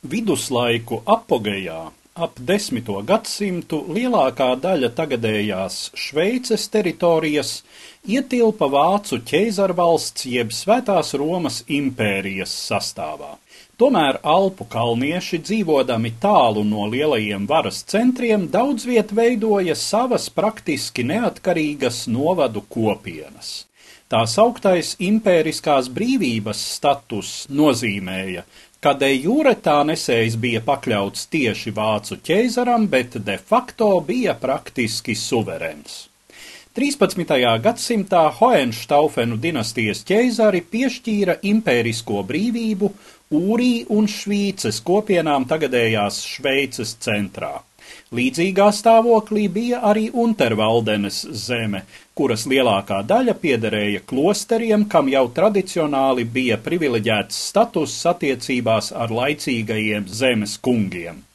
Viduslaiku apogejā ap desmito gadsimtu lielākā daļa tagadējās Šveices teritorijas ietilpa Vācu ķeizarvalsts jeb Svētās Romas impērijas sastāvā. Tomēr Alpu kalnieši, dzīvodami tālu no lielajiem varas centriem, daudz viet veidoja savas praktiski neatkarīgas novadu kopienas. Tā sauktais impēriskās brīvības status nozīmēja, ka de jure tā nesējs bija pakļauts tieši vācu ķeizaram, bet de facto bija praktiski suverēns. 13. gadsimtā Hoenštaufenu dinastijas ķeizari piešķīra impērisko brīvību Ūrī un Švīces kopienām tagadējās Šveices centrā. Līdzīgā stāvoklī bija arī Untervaldenes zeme, kuras lielākā daļa piederēja klosteriem, kam jau tradicionāli bija privileģēts status attiecībās ar laicīgajiem zemes kungiem.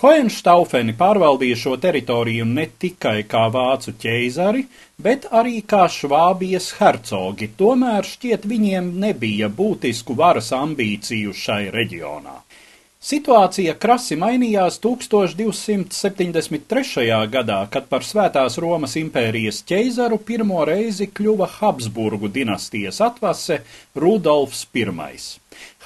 Hoenštaufeni pārvaldīja šo teritoriju ne tikai kā vācu ķeizari, bet arī kā Švābijas hercogi, tomēr šķiet viņiem nebija būtisku varas ambīciju šai reģionā. Situācija krasi mainījās 1273. gadā, kad par Svētās Romas impērijas ķeizaru pirmo reizi kļuva Habsburgu dinastijas atvase Rudolfs I.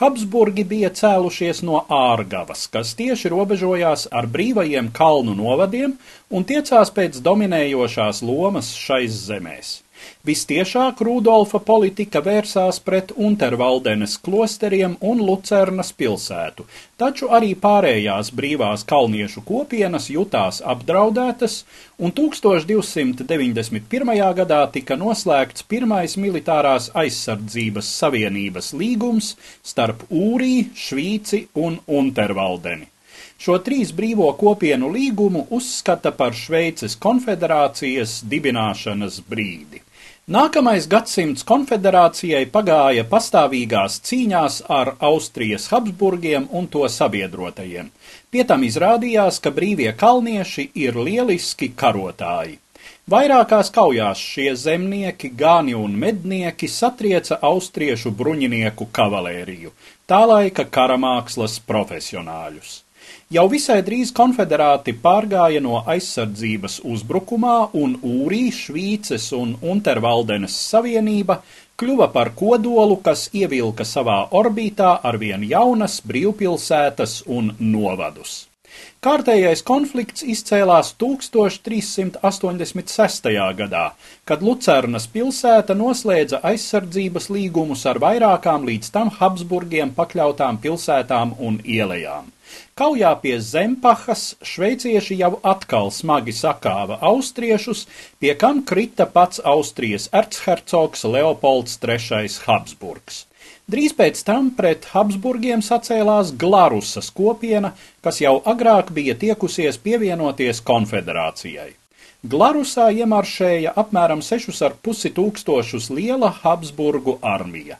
Habsburgi bija cēlušies no Ārgavas, kas tieši robežojās ar brīvajiem kalnu novadiem un tiecās pēc dominējošās lomas šais zemēs. Vistiešāk Rudolfa politika vērsās pret Untervaldenes klosteriem un Lucernas pilsētu, taču arī pārējās brīvās kalniešu kopienas jutās apdraudētas, un 1291. gadā tika noslēgts pirmais militārās aizsardzības savienības līgums starp Ūrī, Švīci un Untervaldeni. Šo trīs brīvo kopienu līgumu uzskata par Šveices konfederācijas dibināšanas brīdi. Nākamais gadsimts konfederācijai pagāja pastāvīgās cīņās ar Austrijas Habsburgiem un to sabiedrotajiem. Pie tam izrādījās, ka brīvie kalnieši ir lieliski karotāji. Vairākās kaujās šie zemnieki, gāni un mednieki satrieca austriešu bruņinieku kavalēriju, tā laika karamākslas profesionāļus. Jau visai drīz konfederāti pārgāja no aizsardzības uzbrukumā, un Ūrī, Švīces un Untervaldenes savienība kļuva par kodolu, kas ievilka savā orbītā arvien jaunas brīvpilsētas un novadus. Kārtējais konflikts izcēlās 1386. gadā, kad Lucernas pilsēta noslēdza aizsardzības līgumus ar vairākām līdz tam Habsburgiem pakļautām pilsētām un ielējām. Kaujā pie Zempahas šveicieši jau atkal smagi sakāva austriešus, pie kam krita pats Austrijas erchercogs Leopolds III Habsburgs. Drīz pēc tam pret Habsburgiem sacēlās Glarusas kopiena, kas jau agrāk bija tiekusies pievienoties konfederācijai. Glarusā iemaršēja apmēram 6,5 tūkstošus liela Habsburgu armija.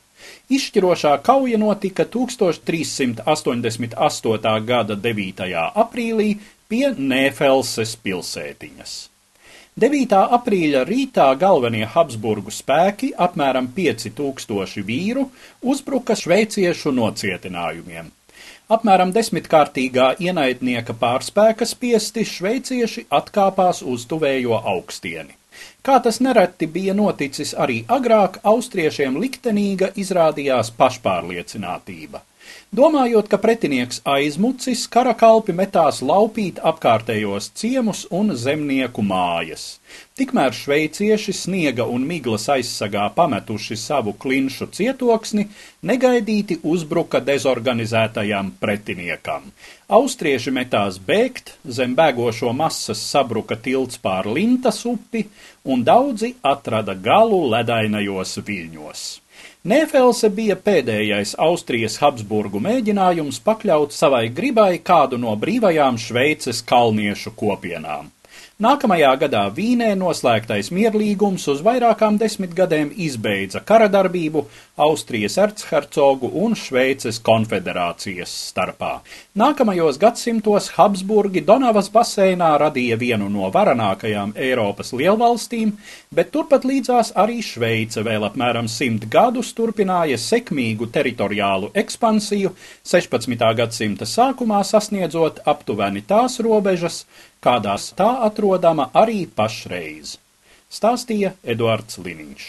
Izšķirošā kauja notika 1388. gada 9. aprīlī pie Nēfelses pilsētiņas. 9. aprīļa rītā galvenie Habsburgu spēki, apmēram 5000 vīru, uzbruka šveiciešu nocietinājumiem. Apmēram desmitkārtīgā ienaidnieka pārspēka spiesti šveicieši atkāpās uz tuvējo augstieni. Kā tas nereti bija noticis arī agrāk, austriešiem liktenīga izrādījās pašpārliecinātība. Domājot, ka pretinieks aizmucis, karakalpi metās laupīt apkārtējos ciemus un zemnieku mājas. Tikmēr šveicieši sniega un miglas aizsagā pametuši savu klinšu cietoksni, negaidīti uzbruka dezorganizētajam pretiniekam. Austrieši metās bēgt, zem bēgošo masas sabruka tilts pār Lintas upi, un daudzi atrada galu ledainajos viļņos. Nēfelse bija pēdējais Austrijas Habsburgu mēģinājums pakļaut savai gribai kādu no brīvajām Šveices kalniešu kopienām. Nākamajā gadā Vīnē noslēgtais mierlīgums uz vairākām desmitgadēm izbeidza karadarbību, Austrijas erchercogu un Šveices konfederācijas starpā. Nākamajos gadsimtos Habsburgi Donavas baseinā radīja vienu no varanākajām Eiropas lielvalstīm, bet turpat līdzās arī Šveice vēl apmēram simt gadus turpināja sekmīgu teritoriālu ekspansiju, 16. gadsimta sākumā sasniedzot aptuveni tās robežas, kādās tā atrodama arī pašreiz. Stāstīja Eduards Liniņš.